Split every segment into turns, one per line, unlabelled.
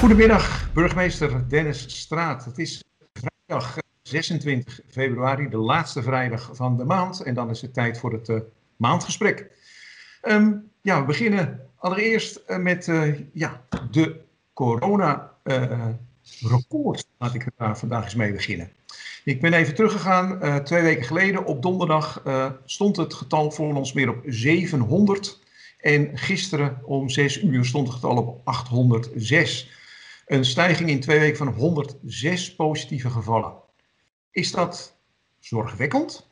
Goedemiddag, burgemeester Dennis Straat. Het is vrijdag 26 februari, de laatste vrijdag van de maand. En dan is het tijd voor het uh, maandgesprek. Um, ja, we beginnen allereerst uh, met ja, de corona-record. Laat ik daar vandaag eens mee beginnen. Ik ben even teruggegaan. twee weken geleden op donderdag stond het getal voor ons weer op 700. En gisteren om 6 uur stond het getal op 806. Een stijging in twee weken van 106 positieve gevallen. Is dat zorgwekkend?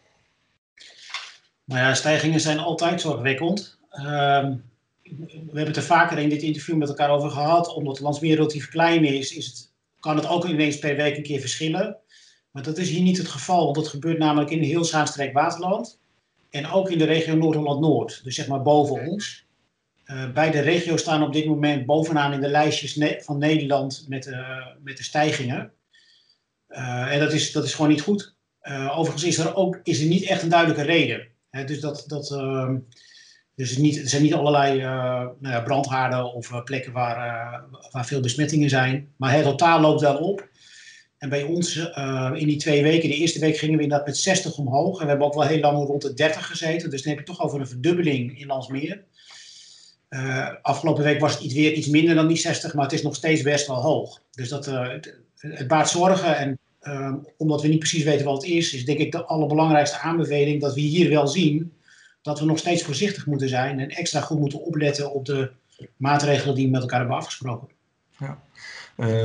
Nou ja, stijgingen zijn altijd zorgwekkend. Uh, we hebben het er vaker in dit interview met elkaar over gehad. Omdat het Landsmeer relatief klein is, is het, kan het ook ineens per week een keer verschillen. Maar dat is hier niet het geval, want dat gebeurt namelijk in heel Zaanstreek Waterland. En ook in de regio Noord-Holland-Noord, dus zeg maar boven ons. Uh, beide regio's staan op dit moment bovenaan in de lijstjes van Nederland met, uh, met de stijgingen. Uh, en dat is, dat is gewoon niet goed. overigens is er ook is er niet echt een duidelijke reden. Dus dat, dat, ehm, dus niet, er zijn niet allerlei nou ja, brandhaarden of plekken waar, waar veel besmettingen zijn. Maar het totaal loopt wel op. En bij ons in die twee weken, de eerste week gingen we inderdaad met 60 omhoog. En we hebben ook wel heel lang rond de 30 gezeten. Dus dan heb je toch over een verdubbeling in Landsmeer. Uh, afgelopen week was het iets, weer iets minder dan die 60, maar het is nog steeds best wel hoog. Dus dat, uh, het, baart zorgen. En uh, omdat we niet precies weten wat het is, is denk ik de allerbelangrijkste aanbeveling dat we hier wel zien dat we nog steeds voorzichtig moeten zijn en extra goed moeten opletten op de maatregelen die we met elkaar hebben afgesproken.
Ja.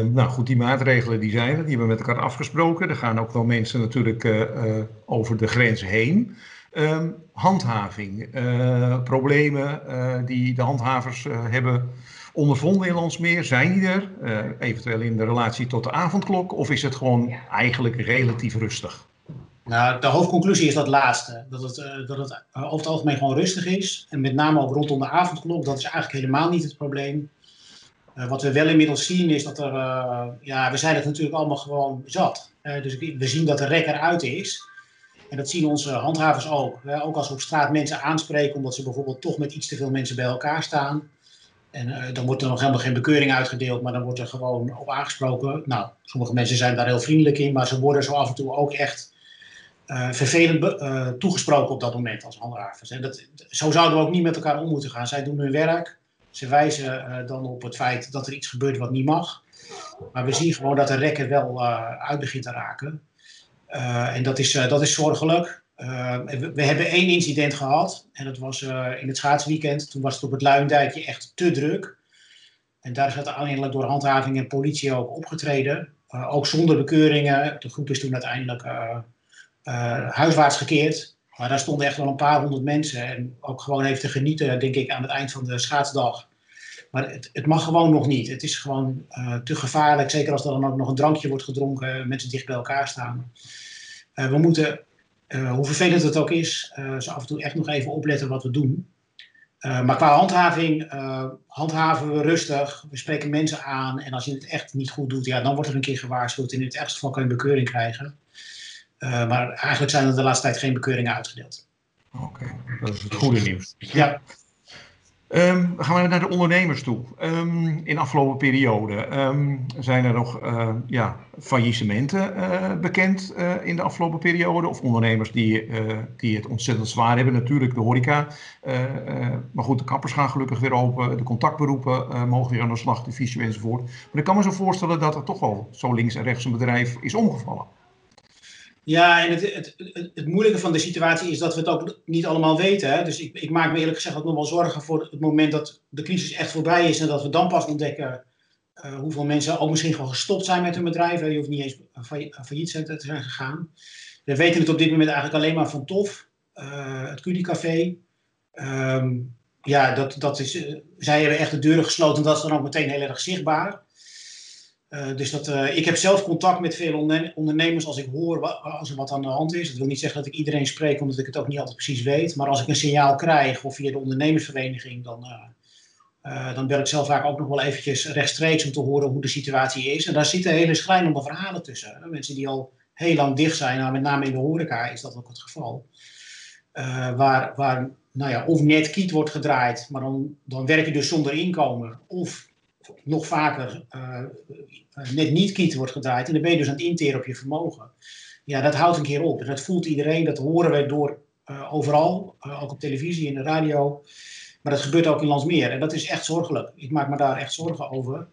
nou goed, die maatregelen die zijn er, die hebben we met elkaar afgesproken. Er gaan ook wel mensen natuurlijk over de grens heen. Um, handhaving, uh, problemen uh, die de handhavers uh, hebben ondervonden in Landsmeer, zijn die er? eventueel in de relatie tot de avondklok of is het gewoon eigenlijk relatief rustig?
Nou, de hoofdconclusie is dat laatste. Dat het, dat het over het algemeen gewoon rustig is. En met name ook rondom de avondklok, dat is eigenlijk helemaal niet het probleem. wat we wel inmiddels zien is dat er, ja, we zijn het natuurlijk allemaal gewoon zat. dus we zien dat de rek eruit is. En dat zien onze handhavers ook. Ook als we op straat mensen aanspreken omdat ze bijvoorbeeld toch met iets te veel mensen bij elkaar staan. En uh, dan wordt er nog helemaal geen bekeuring uitgedeeld, maar dan wordt er gewoon op aangesproken. Nou, sommige mensen zijn daar heel vriendelijk in, maar ze worden zo af en toe ook echt uh, vervelend uh, toegesproken op dat moment als handhavers. En dat, zo zouden we ook niet met elkaar om moeten gaan. Zij doen hun werk. Ze wijzen dan op het feit dat er iets gebeurt wat niet mag. Maar we zien gewoon dat de rekken wel uit begint te raken. Uh, en dat is, uh, dat is zorgelijk. Uh, we, hebben één incident gehad. En dat was in het schaatsweekend. Toen was het op het Luindijkje echt te druk. En daar is uiteindelijk door handhaving en politie ook opgetreden. ook zonder bekeuringen. De groep is toen uiteindelijk huiswaarts gekeerd. Maar daar stonden echt wel een paar honderd mensen. En ook gewoon even te genieten, denk ik, aan het eind van de schaatsdag. Maar het, het mag gewoon nog niet. Het is gewoon te gevaarlijk. Zeker als er dan ook nog een drankje wordt gedronken. Mensen dicht bij elkaar staan. Uh, we moeten, uh, hoe vervelend het ook is, zo af en toe echt nog even opletten wat we doen. maar qua handhaving handhaven we rustig. We spreken mensen aan. En als je het echt niet goed doet, ja, dan wordt er een keer gewaarschuwd. In het ergste geval kan je een bekeuring krijgen. maar eigenlijk zijn er de laatste tijd geen bekeuringen uitgedeeld.
Oké, okay. dat is het goede nieuws.
Ja.
Um, gaan we naar de ondernemers toe. Um, in de afgelopen periode um, zijn er nog ja, faillissementen uh, bekend uh, in de afgelopen periode. Of ondernemers die, die het ontzettend zwaar hebben. Natuurlijk de horeca. maar goed, de kappers gaan gelukkig weer open. De contactberoepen mogen weer aan de slag, de visio enzovoort. Maar ik kan me zo voorstellen dat er toch wel zo links en rechts een bedrijf is omgevallen.
Ja, en het, het, het, moeilijke van de situatie is dat we het ook niet allemaal weten. Hè? Dus ik, ik, maak me eerlijk gezegd ook nog wel zorgen voor het moment dat de crisis echt voorbij is en dat we dan pas ontdekken uh, hoeveel mensen ook misschien gewoon gestopt zijn met hun bedrijf. Hè? Je hoeft niet eens failliet te zijn gegaan. We weten het op dit moment eigenlijk alleen maar van TOF, het Cudicafé. Um, ja, dat, dat is, zij hebben echt de deuren gesloten. Dat is dan ook meteen heel erg zichtbaar. Uh, dus dat, uh, ik heb zelf contact met veel ondernemers als ik hoor wat, als er wat aan de hand is. Dat wil niet zeggen dat ik iedereen spreek, omdat ik het ook niet altijd precies weet. Maar als ik een signaal krijg, of via de ondernemersvereniging, dan, uh, dan bel ik zelf vaak ook nog wel eventjes rechtstreeks om te horen hoe de situatie is. En daar zitten hele schrijnende verhalen tussen. Mensen die al heel lang dicht zijn, nou, met name in de horeca is dat ook het geval. waar waar nou ja, of net kiet wordt gedraaid, maar dan, dan werk je dus zonder inkomen. Of nog vaker net niet kiet wordt gedraaid. En dan ben je dus aan het interen op je vermogen. Ja, dat houdt een keer op. Dat voelt iedereen, dat horen wij door overal, ook op televisie en de radio. Maar dat gebeurt ook in Landsmeer. En dat is echt zorgelijk. Ik maak me daar echt zorgen over.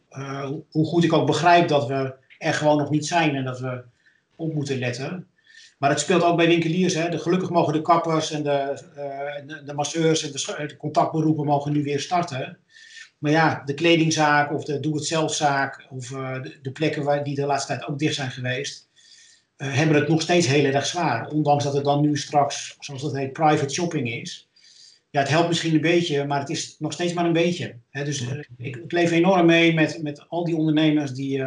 hoe goed ik ook begrijp dat we er gewoon nog niet zijn en dat we op moeten letten. Maar het speelt ook bij winkeliers. Hè. De, gelukkig mogen de kappers en de, de, masseurs en de, de, contactberoepen mogen nu weer starten. Maar ja, de kledingzaak of de doe-het-zelfzaak of uh, de, de, plekken waar, die de laatste tijd ook dicht zijn geweest, uh, hebben het nog steeds heel erg zwaar. Ondanks dat het dan nu straks, zoals dat heet, private shopping is. Ja, het helpt misschien een beetje, maar het is nog steeds maar een beetje. Hè. Dus ik, ik, leef enorm mee met, met al die ondernemers die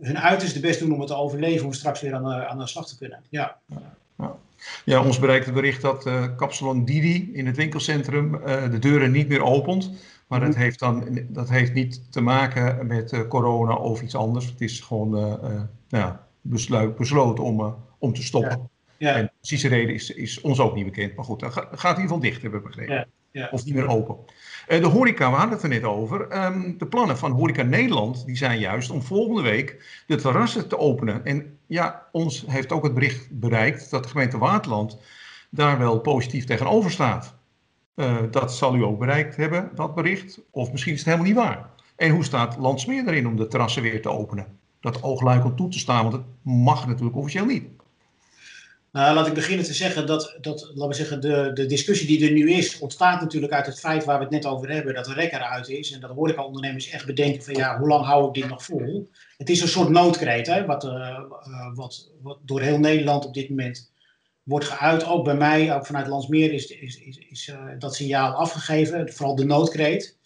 hun uiterste best doen om het te overleven, om straks weer aan de, aan de slag te kunnen. Ja.
ja. Ja, ons bereikt het bericht dat uh, Kapsalon Didi in het winkelcentrum uh, de deuren niet meer opent. Maar dat mhm. heeft, dan, dat heeft niet te maken met uh, corona of iets anders. Het is gewoon nou ja, besluit, besloten om, om te stoppen. Ja. Ja. En de precieze reden is, is ons ook niet bekend. Maar goed, dat gaat in ieder geval dicht, hebben we begrepen. Ja. Of niet meer open. Uh, de horeca, we hadden het er net over. Um, de plannen van Horeca Nederland die zijn juist om volgende week de terrassen te openen. En ja, ons heeft ook het bericht bereikt dat de gemeente Waterland daar wel positief tegenover staat. Uh, dat zal u ook bereikt hebben, dat bericht. Of misschien is het helemaal niet waar. En hoe staat Landsmeer erin om de terrassen weer te openen? Dat oogluikend toe te staan, want het mag natuurlijk officieel niet.
Nou, laat ik beginnen te zeggen dat, dat laten we zeggen, de, de discussie die er nu is, ontstaat natuurlijk uit het feit waar we het net over hebben, dat de rek eruit is. En dat hoor ik al ondernemers echt bedenken van ja, hoe lang hou ik dit nog vol? Het is een soort noodkreet, hè, wat, uh, wat, wat door heel Nederland op dit moment wordt geuit. Ook bij mij, ook vanuit Landsmeer, is, is, is, is uh, dat signaal afgegeven, vooral de noodkreet.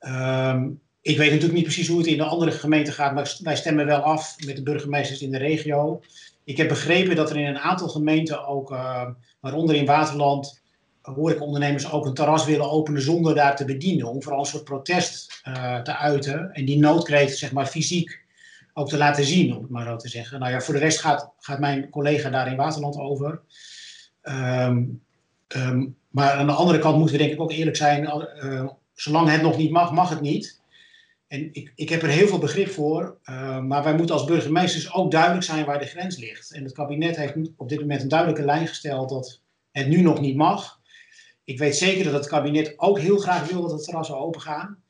Um, ik weet natuurlijk niet precies hoe het in de andere gemeenten gaat, maar wij stemmen wel af met de burgemeesters in de regio. Ik heb begrepen dat er in een aantal gemeenten ook, uh, waaronder in Waterland, hoor ik ondernemers ook een terras willen openen zonder daar te bedienen. Om vooral een soort protest te uiten en die noodkreet zeg maar fysiek ook te laten zien, om het maar zo te zeggen. Nou ja, voor de rest gaat, gaat mijn collega daar in Waterland over. Um, um, maar aan de andere kant moeten we denk ik ook eerlijk zijn, uh, zolang het nog niet mag, mag het niet. En ik, ik heb er heel veel begrip voor, uh, maar wij moeten als burgemeesters ook duidelijk zijn waar de grens ligt. En het kabinet heeft op dit moment een duidelijke lijn gesteld dat het nu nog niet mag. Ik weet zeker dat het kabinet ook heel graag wil dat de terrassen open gaan.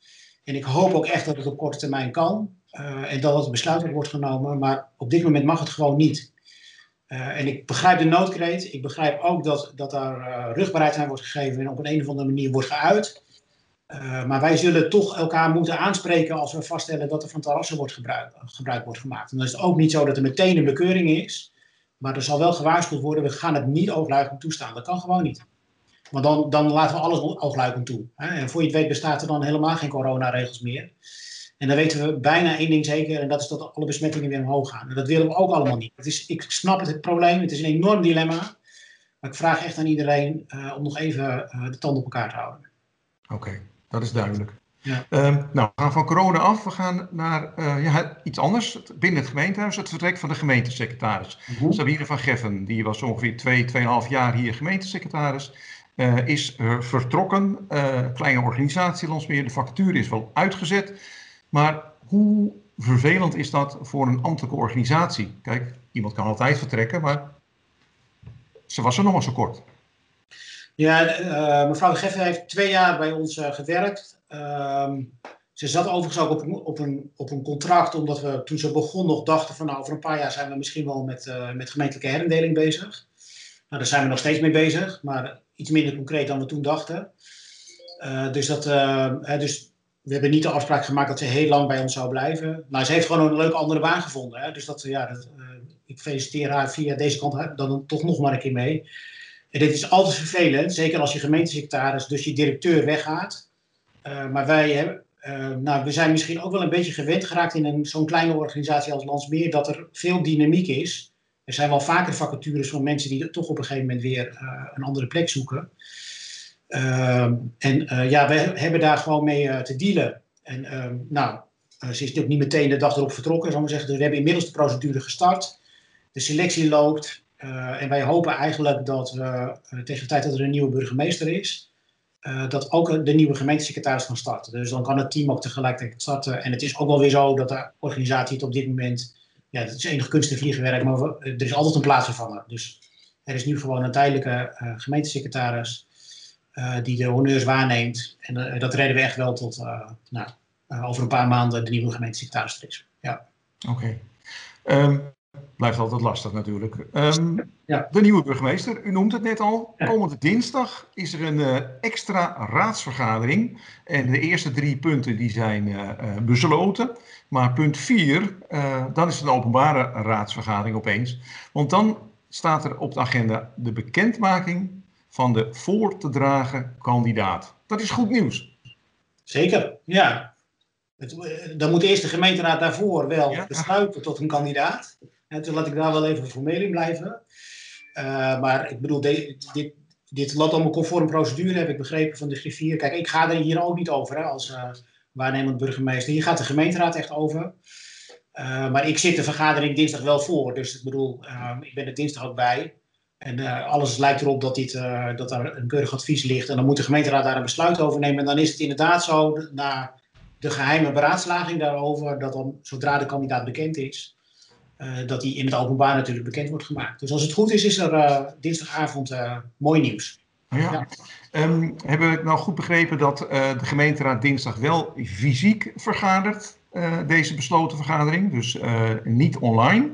En ik hoop ook echt dat het op korte termijn kan uh, en dat het besluit wordt genomen. Maar op dit moment mag het gewoon niet. Uh, en ik begrijp de noodkreet. Ik begrijp ook dat, dat daar rugbaarheid aan wordt gegeven en op een, een of andere manier wordt geuit. Uh, maar wij zullen toch elkaar moeten aanspreken als we vaststellen dat er van terrassen wordt gebruik, gebruik wordt gemaakt. En dan is het ook niet zo dat er meteen een bekeuring is. Maar er zal wel gewaarschuwd worden, we gaan het niet oogluikend toestaan. Dat kan gewoon niet. Want dan, dan laten we alles oogluikend toe. Hè? En voor je het weet bestaat er dan helemaal geen coronaregels meer. En dan weten we bijna één ding zeker, en dat is dat alle besmettingen weer omhoog gaan. En dat willen we ook allemaal niet. Het is, ik snap het, het probleem, het is een enorm dilemma. Maar ik vraag echt aan iedereen uh, om nog even uh, de tanden op elkaar te houden.
Oké. Dat is duidelijk. Ja. Um, nou, we gaan van corona af. We gaan naar uh, ja, iets anders. Binnen het gemeentehuis, het vertrek van de gemeentesecretaris. Uh-huh. Sabine van Geffen, die was ongeveer twee, tweeënhalf jaar hier gemeentesecretaris. Uh, is uh, vertrokken. kleine organisatie Landsmeer. De vacature is wel uitgezet. Maar hoe vervelend is dat voor een ambtelijke organisatie? Kijk, iemand kan altijd vertrekken, maar ze was er nog maar zo kort.
Ja, uh, mevrouw de Geffen heeft twee jaar bij ons uh, gewerkt. Uh, ze zat overigens ook op een, op, een, op een contract, omdat we toen ze begon nog dachten van nou, over een paar jaar zijn we misschien wel met, uh, met gemeentelijke herindeling bezig. Nou, daar zijn we nog steeds mee bezig, maar iets minder concreet dan we toen dachten. dus, dat, hè, dus we hebben niet de afspraak gemaakt dat ze heel lang bij ons zou blijven. Maar ze heeft gewoon een leuke andere baan gevonden. Hè? Dus dat, ja, dat, ik feliciteer haar via deze kant dan toch nog maar een keer mee. En dit is altijd vervelend, zeker als je gemeentesecretaris, dus je directeur weggaat. Uh, maar wij hebben, uh, nou, we zijn misschien ook wel een beetje gewend geraakt in zo'n kleine organisatie als Landsmeer, dat er veel dynamiek is. Er zijn wel vaker vacatures van mensen die toch op een gegeven moment weer een andere plek zoeken. En ja, we hebben daar gewoon mee te dealen. En nou, ze is natuurlijk niet meteen de dag erop vertrokken, zal ik zeggen. Dus we hebben inmiddels de procedure gestart. De selectie loopt. En wij hopen eigenlijk dat we tegen de tijd dat er een nieuwe burgemeester is, dat ook de nieuwe gemeentesecretaris kan starten. Dus dan kan het team ook tegelijkertijd starten. En het is ook wel weer zo dat de organisatie het op dit moment, ja, dat is enig kunst vliegenwerk, maar er is altijd een plaatsvervanger. Dus er is nu gewoon een tijdelijke gemeentesecretaris die de honneurs waarneemt. En dat redden we echt wel tot nou, over een paar maanden de nieuwe gemeentesecretaris er is. Ja.
Oké. Ehm, blijft altijd lastig natuurlijk. Ehm, ja. De nieuwe burgemeester, u noemt het net al. Komende dinsdag is er een extra raadsvergadering. En de eerste drie punten die zijn besloten. Maar punt vier, dan is het een openbare raadsvergadering opeens. Want dan staat er op de agenda de bekendmaking van de voor te dragen kandidaat. Dat is goed nieuws.
Zeker, ja. Het, dan moet eerst de gemeenteraad daarvoor wel besluiten tot een kandidaat. En toen laat ik daar wel even formeel in blijven. Uh, maar ik bedoel, de, dit, dit loopt allemaal conform procedure, heb ik begrepen van de griffier. Kijk, ik ga er hier ook niet over hè, als uh, waarnemend burgemeester. Hier gaat de gemeenteraad echt over. Uh, maar ik zit de vergadering dinsdag wel voor. Dus ik bedoel, ik ben er dinsdag ook bij. En alles lijkt erop dat, dit, dat daar een keurig advies ligt. En dan moet de gemeenteraad daar een besluit over nemen. En dan is het inderdaad zo, na de geheime beraadslaging daarover, dat dan zodra de kandidaat bekend is, uh, dat die in het openbaar natuurlijk bekend wordt gemaakt. Dus als het goed is, is er dinsdagavond mooi nieuws.
Ja. ja. Um, hebben we nou goed begrepen dat de gemeenteraad dinsdag wel fysiek vergadert, deze besloten vergadering, dus niet online.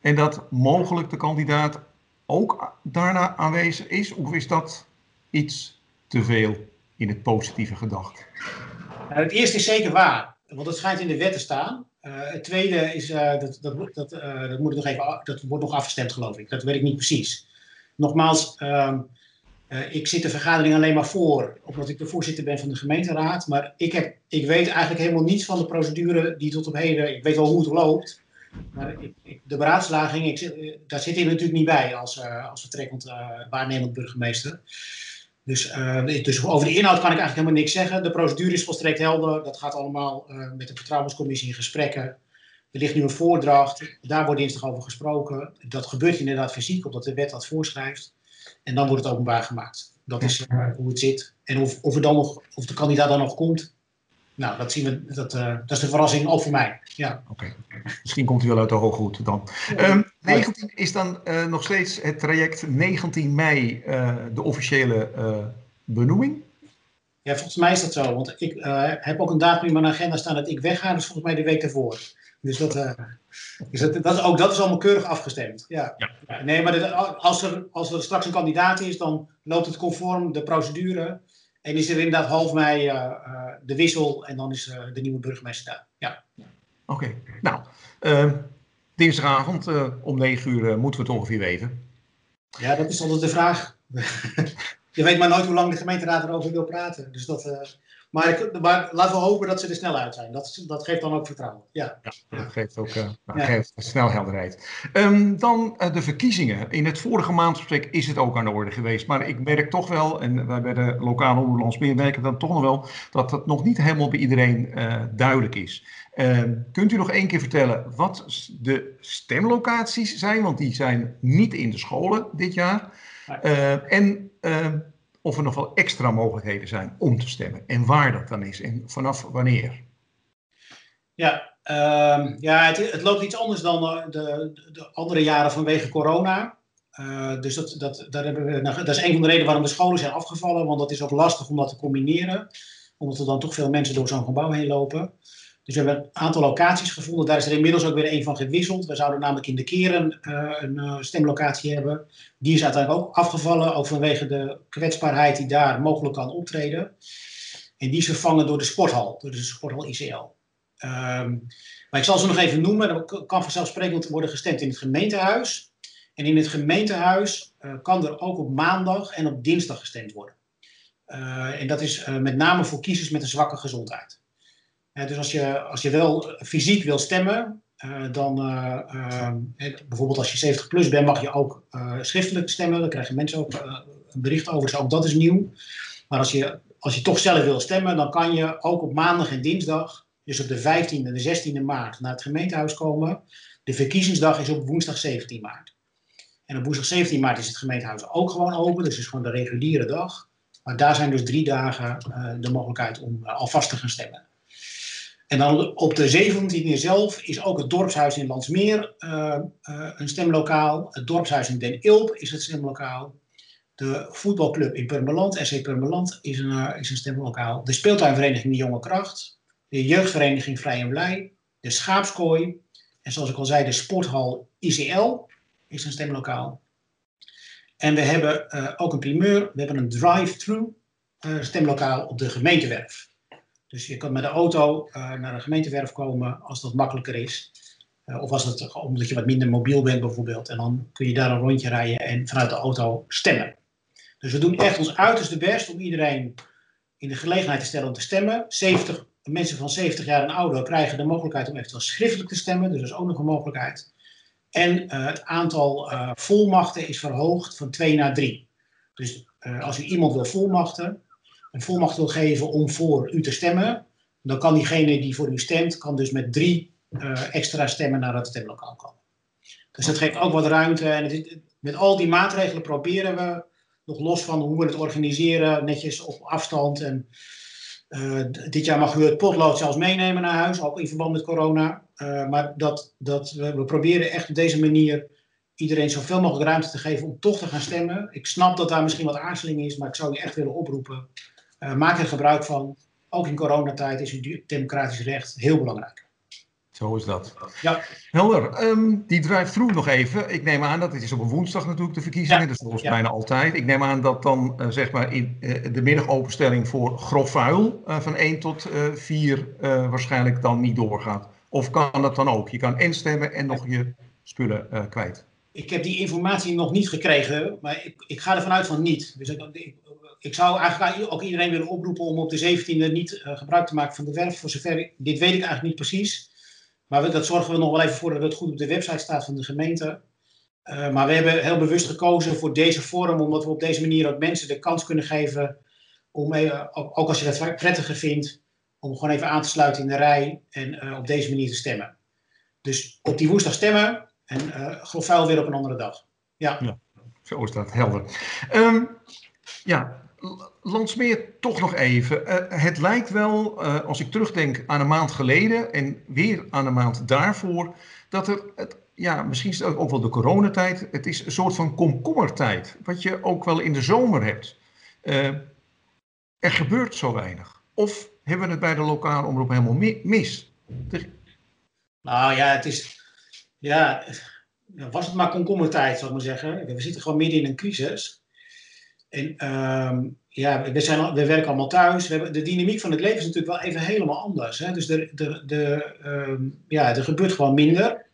En dat mogelijk de kandidaat ook daarna aanwezig is, of is dat iets te veel in het positieve gedacht?
Nou, het eerste is zeker waar, want het schijnt in de wet te staan. Uh, het tweede is, uh, dat, dat, dat, uh, dat, moet nog even, dat wordt nog afgestemd, geloof ik. Dat weet ik niet precies. Nogmaals, ehm, ik zit de vergadering alleen maar voor, omdat ik de voorzitter ben van de gemeenteraad. Maar ik, heb, ik weet eigenlijk helemaal niets van de procedure die tot op heden. Ik weet wel hoe het loopt. Maar ik, ik, de beraadslaging, ik, daar zit ik natuurlijk niet bij als, als vertrekkend waarnemend burgemeester. Dus, uh, dus, over de inhoud kan ik eigenlijk helemaal niks zeggen. De procedure is volstrekt helder. Dat gaat allemaal met de vertrouwenscommissie in gesprekken. Er ligt nu een voordracht. Daar wordt dinsdag over gesproken. Dat gebeurt inderdaad fysiek, omdat de wet dat voorschrijft. En dan wordt het openbaar gemaakt. Dat is hoe het zit. En of, of, er dan nog, of de kandidaat dan nog komt, nou, dat zien we. Dat, uh, dat is de verrassing ook voor mij. Ja.
Oké. Misschien komt hij wel uit de hooghoed dan. Um, 19 is dan uh, nog steeds het traject 19 mei uh, de officiële benoeming?
Ja, volgens mij is dat zo. Want ik heb ook een datum in mijn agenda staan dat ik wegga. Dus volgens mij de week ervoor. Dus dat, is dat, dat, ook dat is allemaal keurig afgestemd. Ja. ja. Nee, maar als, er, als er straks een kandidaat is, dan loopt het conform de procedure. En is er inderdaad half mei uh, uh, de wissel en dan is uh, de nieuwe burgemeester daar. Ja.
Oké, okay. nou, ehm, dinsdagavond om 9 uur moeten we het ongeveer weten.
Ja, dat is altijd de vraag. Je weet maar nooit hoe lang de gemeenteraad erover wil praten. Dus dat, maar, ik, maar, laten we hopen dat ze er snel uit zijn. Dat, dat geeft dan ook vertrouwen. Ja,
ja dat geeft ook uh, ja. geeft snel helderheid. Um, dan uh, de verkiezingen. In het vorige maandgesprek is het ook aan de orde geweest. Maar ik merk toch wel, en wij bij de lokale omroep merken dan toch nog wel, dat dat nog niet helemaal bij iedereen uh, duidelijk is. Um, kunt u nog één keer vertellen wat de stemlocaties zijn? Want die zijn niet in de scholen dit jaar. en ehm, of er nog wel extra mogelijkheden zijn om te stemmen en waar dat dan is en vanaf wanneer.
Ja, uh, ja het, het, loopt iets anders dan de, de, de andere jaren vanwege corona. Uh, dus dat, dat, daar hebben we, nou, dat is een van de redenen waarom de scholen zijn afgevallen, want dat is ook lastig om dat te combineren, omdat er dan toch veel mensen door zo'n gebouw heen lopen. Dus we hebben een aantal locaties gevonden. Daar is er inmiddels ook weer een van gewisseld. We zouden namelijk in de keren uh, een uh, stemlocatie hebben. Die is uiteindelijk ook afgevallen, ook vanwege de kwetsbaarheid die daar mogelijk kan optreden. En die is vervangen door de sporthal, door de sporthal ICL. Ehm, maar ik zal ze nog even noemen. Er kan vanzelfsprekend worden gestemd in het gemeentehuis. En in het gemeentehuis uh, kan er ook op maandag en op dinsdag gestemd worden. en dat is met name voor kiezers met een zwakke gezondheid dus als je, als je wel fysiek wil stemmen, uh, dan uh, uh, bijvoorbeeld als je 70 plus bent, mag je ook schriftelijk stemmen. Dan krijgen mensen ook een bericht over, dus ook dat is nieuw. Maar als je, als je toch zelf wil stemmen, dan kan je ook op maandag en dinsdag, dus op de 15e en de 16e maart, naar het gemeentehuis komen. De verkiezingsdag is op woensdag 17 maart. En op woensdag 17 maart is het gemeentehuis ook gewoon open, dus het is gewoon de reguliere dag. Maar daar zijn dus drie dagen de mogelijkheid om alvast te gaan stemmen. En dan op de 17e zelf is ook het dorpshuis in Landsmeer een stemlokaal. Het dorpshuis in Den Ilp is het stemlokaal. De voetbalclub in Purmerland, SC Purmerland, is een, is een stemlokaal. De speeltuinvereniging De Jonge Kracht. De jeugdvereniging Vrij en Blij. De Schaapskooi. En zoals ik al zei, de sporthal ICL is een stemlokaal. En we hebben ook een primeur. We hebben een drive-thru uh, stemlokaal op de gemeentewerf. Dus je kan met de auto uh, naar de gemeentewerf komen als dat makkelijker is. of als het, omdat je wat minder mobiel bent bijvoorbeeld. En dan kun je daar een rondje rijden en vanuit de auto stemmen. Dus we doen echt ons uiterste best om iedereen in de gelegenheid te stellen om te stemmen. 70, mensen van 70 jaar en ouder krijgen de mogelijkheid om eventueel schriftelijk te stemmen. Dus dat is ook nog een mogelijkheid. En uh, het aantal volmachten is verhoogd van 2 naar 3. Dus als u iemand wil volmachten, een volmacht wil geven om voor u te stemmen, dan kan diegene die voor u stemt, kan dus met drie extra stemmen naar het stemlokaal komen. Dus dat geeft ook wat ruimte. En met al die maatregelen proberen we, nog los van hoe we het organiseren, netjes op afstand. En dit jaar mag u het potlood zelfs meenemen naar huis, ook in verband met corona. Uh, maar dat, dat we, proberen echt op deze manier iedereen zoveel mogelijk ruimte te geven om toch te gaan stemmen. Ik snap dat daar misschien wat aarzeling is, maar ik zou je echt willen oproepen. Uh, maak er gebruik van. Ook in coronatijd is uw democratisch recht heel belangrijk.
Zo is dat. Ja. Helder. Um, die drive-thru nog even. Ik neem aan dat het is op een woensdag natuurlijk de verkiezingen, ja. dat is ja. bijna altijd. Ik neem aan dat dan uh, zeg maar in uh, de middagopenstelling voor grof vuil uh, van 1 tot 4 waarschijnlijk dan niet doorgaat. Of kan dat dan ook? Je kan instemmen en nog je spullen kwijt.
Ik heb die informatie nog niet gekregen, maar ik, ik ga ervan uit van niet. Dus ik, ik, ik, zou eigenlijk ook iedereen willen oproepen om op de 17e niet uh, gebruik te maken van de werf. Voor zover dit weet ik eigenlijk niet precies. Maar dat zorgen we nog wel even voor dat het goed op de website staat van de gemeente. Uh, maar we hebben heel bewust gekozen voor deze vorm, omdat we op deze manier ook mensen de kans kunnen geven om, ook als je dat prettiger vindt, om gewoon even aan te sluiten in de rij en op deze manier te stemmen. Dus op die woensdag stemmen en uh, weer op een andere dag. Ja.
zo is dat, helder. Um, ja, Landsmeer toch nog even. Uh, het lijkt wel, als ik terugdenk aan een maand geleden en weer aan een maand daarvoor, dat er, het, ja, misschien is het ook wel de coronatijd, het is een soort van komkommertijd, wat je ook wel in de zomer hebt. er gebeurt zo weinig. Of hebben we het bij de lokale omroep helemaal mis?
Nou ja, het is. Ja, was het maar komkommertijd, zou ik maar zeggen. We zitten gewoon midden in een crisis. En um, ja, we, zijn, we werken allemaal thuis. We hebben, de dynamiek van het leven is natuurlijk wel even helemaal anders. Hè? Dus de, de, de, um, ja, er gebeurt gewoon minder.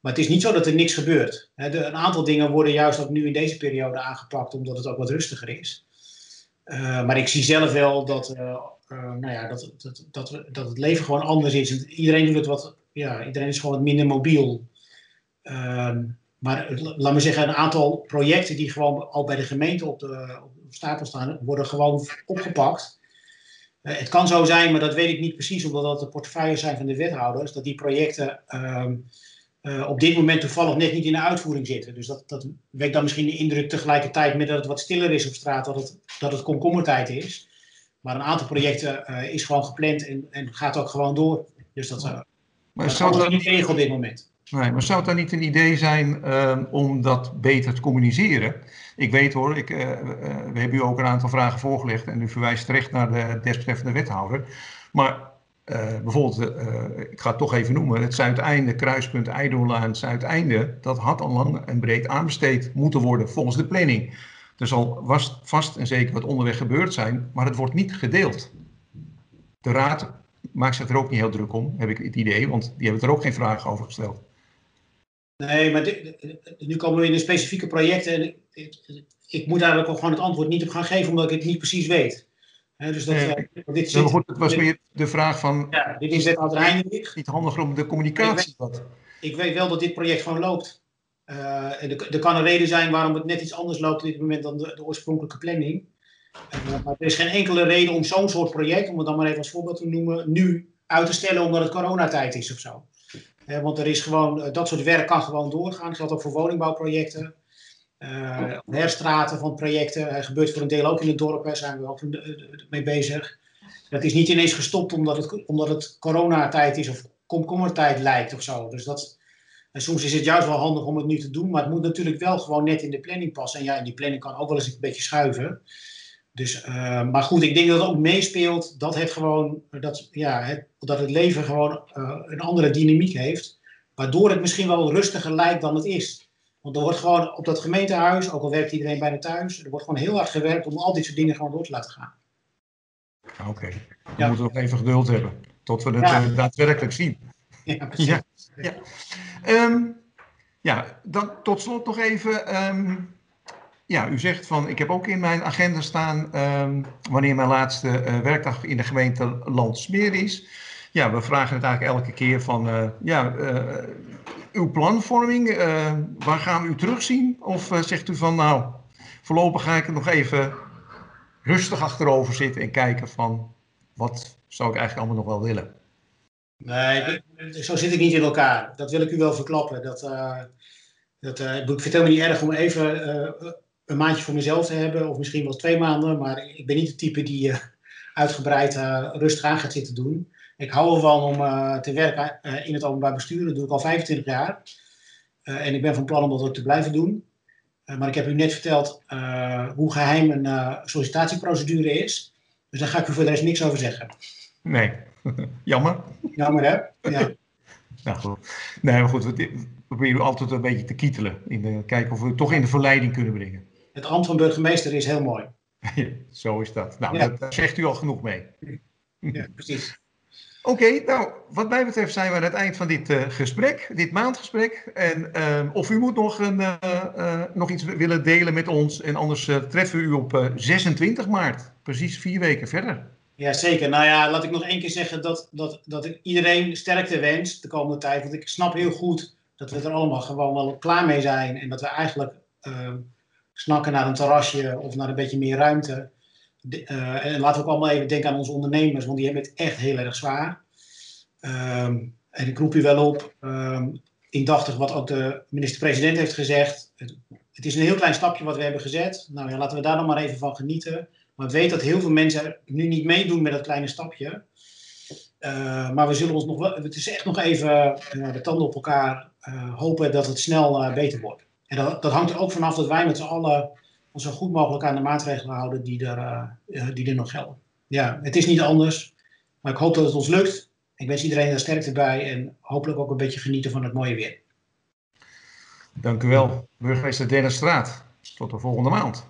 Maar het is niet zo dat er niks gebeurt. Hè? Een aantal dingen worden juist ook nu in deze periode aangepakt, omdat het ook wat rustiger is. Uh, maar ik zie zelf wel dat, uh, uh, nou ja, dat, dat, dat, dat het leven gewoon anders is. iedereen doet het wat, ja, iedereen is gewoon wat minder mobiel. Ehm, maar laat me zeggen, een aantal projecten die gewoon al bij de gemeente op de, op de stapel staan, worden gewoon opgepakt. het kan zo zijn, maar dat weet ik niet precies, omdat dat de portefeuilles zijn van de wethouders, dat die projecten um, uh, op dit moment toevallig net niet in de uitvoering zitten. Dus dat, dat wekt dan misschien de indruk tegelijkertijd met dat het wat stiller is op straat, dat het, dat het komkommertijd is. Maar een aantal projecten uh, is gewoon gepland en, en gaat ook gewoon door. Dus dat, uh, maar dat dat niet regel op dit moment.
Nee, maar zou het dan niet een idee zijn uh, om dat beter te communiceren? Ik weet hoor, ik, we hebben u ook een aantal vragen voorgelegd en u verwijst terecht naar de desbetreffende wethouder. Maar uh, bijvoorbeeld, uh, ik ga het toch even noemen, het Zuideinde, kruispunt Eidoorlaan, Zuideinde, dat had al lang en breed aanbesteed moeten worden volgens de planning. Er zal vast en zeker wat onderweg gebeurd zijn, maar het wordt niet gedeeld. De raad maakt zich er ook niet heel druk om, heb ik het idee, want die hebben er ook geen vragen over gesteld.
Nee, maar dit, nu komen we in de specifieke projecten en ik, ik moet eigenlijk ook gewoon het antwoord niet op gaan geven, omdat ik het niet precies weet.
He, dus dat, uh, dit zit, goed, het was dit, meer de vraag van.
Ja, dit is het Heinrich.
Niet handig om de communicatie.
Ik weet, ik weet, wel dat dit project gewoon loopt. Uh, er, er, kan een reden zijn waarom het net iets anders loopt op dit moment dan de, de oorspronkelijke planning. Uh, maar er is geen enkele reden om zo'n soort project, om het dan maar even als voorbeeld te noemen, nu uit te stellen omdat het coronatijd is of zo. Want er is gewoon, dat soort werk kan gewoon doorgaan. Dat geldt ook voor woningbouwprojecten. herstraten van projecten. Hij gebeurt voor een deel ook in het dorp, daar zijn we ook mee bezig. Dat is niet ineens gestopt omdat het, omdat het coronatijd is of komkommertijd lijkt of zo. Dus dat, en soms is het juist wel handig om het nu te doen, maar het moet natuurlijk wel gewoon net in de planning passen. En ja, en die planning kan ook wel eens een beetje schuiven. Dus, uh, maar goed, ik denk dat het ook meespeelt dat het gewoon, dat, ja, het, dat het leven gewoon uh, een andere dynamiek heeft. Waardoor het misschien wel rustiger lijkt dan het is. Want er wordt gewoon op dat gemeentehuis, ook al werkt iedereen bijna thuis, er wordt gewoon heel hard gewerkt om al dit soort dingen gewoon door te laten gaan.
Oké, okay. we ja. moeten nog even geduld hebben tot we het ja. uh, daadwerkelijk zien.
Ja, precies. Ja,
ja. Um, ja, dan tot slot nog even. Um, ja, u zegt van, ik heb ook in mijn agenda staan um, wanneer mijn laatste uh, werkdag in de gemeente Landsmeer is. Ja, we vragen het eigenlijk elke keer van, uh, ja, uh, uw planvorming, waar gaan we u terugzien? Of zegt u van, nou, voorlopig ga ik er nog even rustig achterover zitten en kijken van, wat zou ik eigenlijk allemaal nog wel willen?
Nee, zo zit ik niet in elkaar. Dat wil ik u wel verklappen. Dat, dat, ik vind het helemaal niet erg om even een maandje voor mezelf te hebben, of misschien wel twee maanden. Maar ik ben niet de type die uitgebreid rustig aan gaat zitten doen. Ik hou ervan om te werken in het openbaar bestuur. Dat doe ik al 25 jaar. en ik ben van plan om dat ook te blijven doen. maar ik heb u net verteld hoe geheim een sollicitatieprocedure is. Dus daar ga ik u voor de rest niks over zeggen.
Nee, Jammer.
Jammer, hè? Ja.
nou goed. Nee, maar goed, we proberen altijd een beetje te kietelen. In de, kijken of we het toch in de verleiding kunnen brengen.
Het ambt van burgemeester is heel mooi.
Zo is dat. Nou, ja. daar zegt u al genoeg mee.
Ja, precies.
Oké, okay, nou, wat mij betreft zijn we aan het eind van dit uh, gesprek, dit maandgesprek. En uh, of u moet nog, een, uh, nog iets willen delen met ons. En anders treffen we u op 26 maart, precies vier weken verder.
Ja, zeker. Nou ja, laat ik nog één keer zeggen dat, dat, dat ik iedereen sterkte wens de komende tijd. Want ik snap heel goed dat we er allemaal gewoon wel klaar mee zijn. En dat we eigenlijk uh, snakken naar een terrasje of naar een beetje meer ruimte. De, uh, en laten we ook allemaal even denken aan onze ondernemers, want die hebben het echt heel erg zwaar. Um, en ik roep u wel op, um, indachtig wat ook de minister-president heeft gezegd. Het, het, is een heel klein stapje wat we hebben gezet. Nou ja, laten we daar dan maar even van genieten. Maar weet dat heel veel mensen nu niet meedoen met dat kleine stapje. Uh, maar we zullen ons nog wel, het is echt nog even uh, de tanden op elkaar hopen dat het snel beter wordt. En dat, hangt er ook vanaf dat wij met z'n allen ons zo goed mogelijk aan de maatregelen houden die er, die er nog gelden. Ja, het is niet anders, maar ik hoop dat het ons lukt. Ik wens iedereen er sterkte bij en hopelijk ook een beetje genieten van het mooie weer.
Dank u wel, burgemeester Dennis Straat. Tot de volgende maand.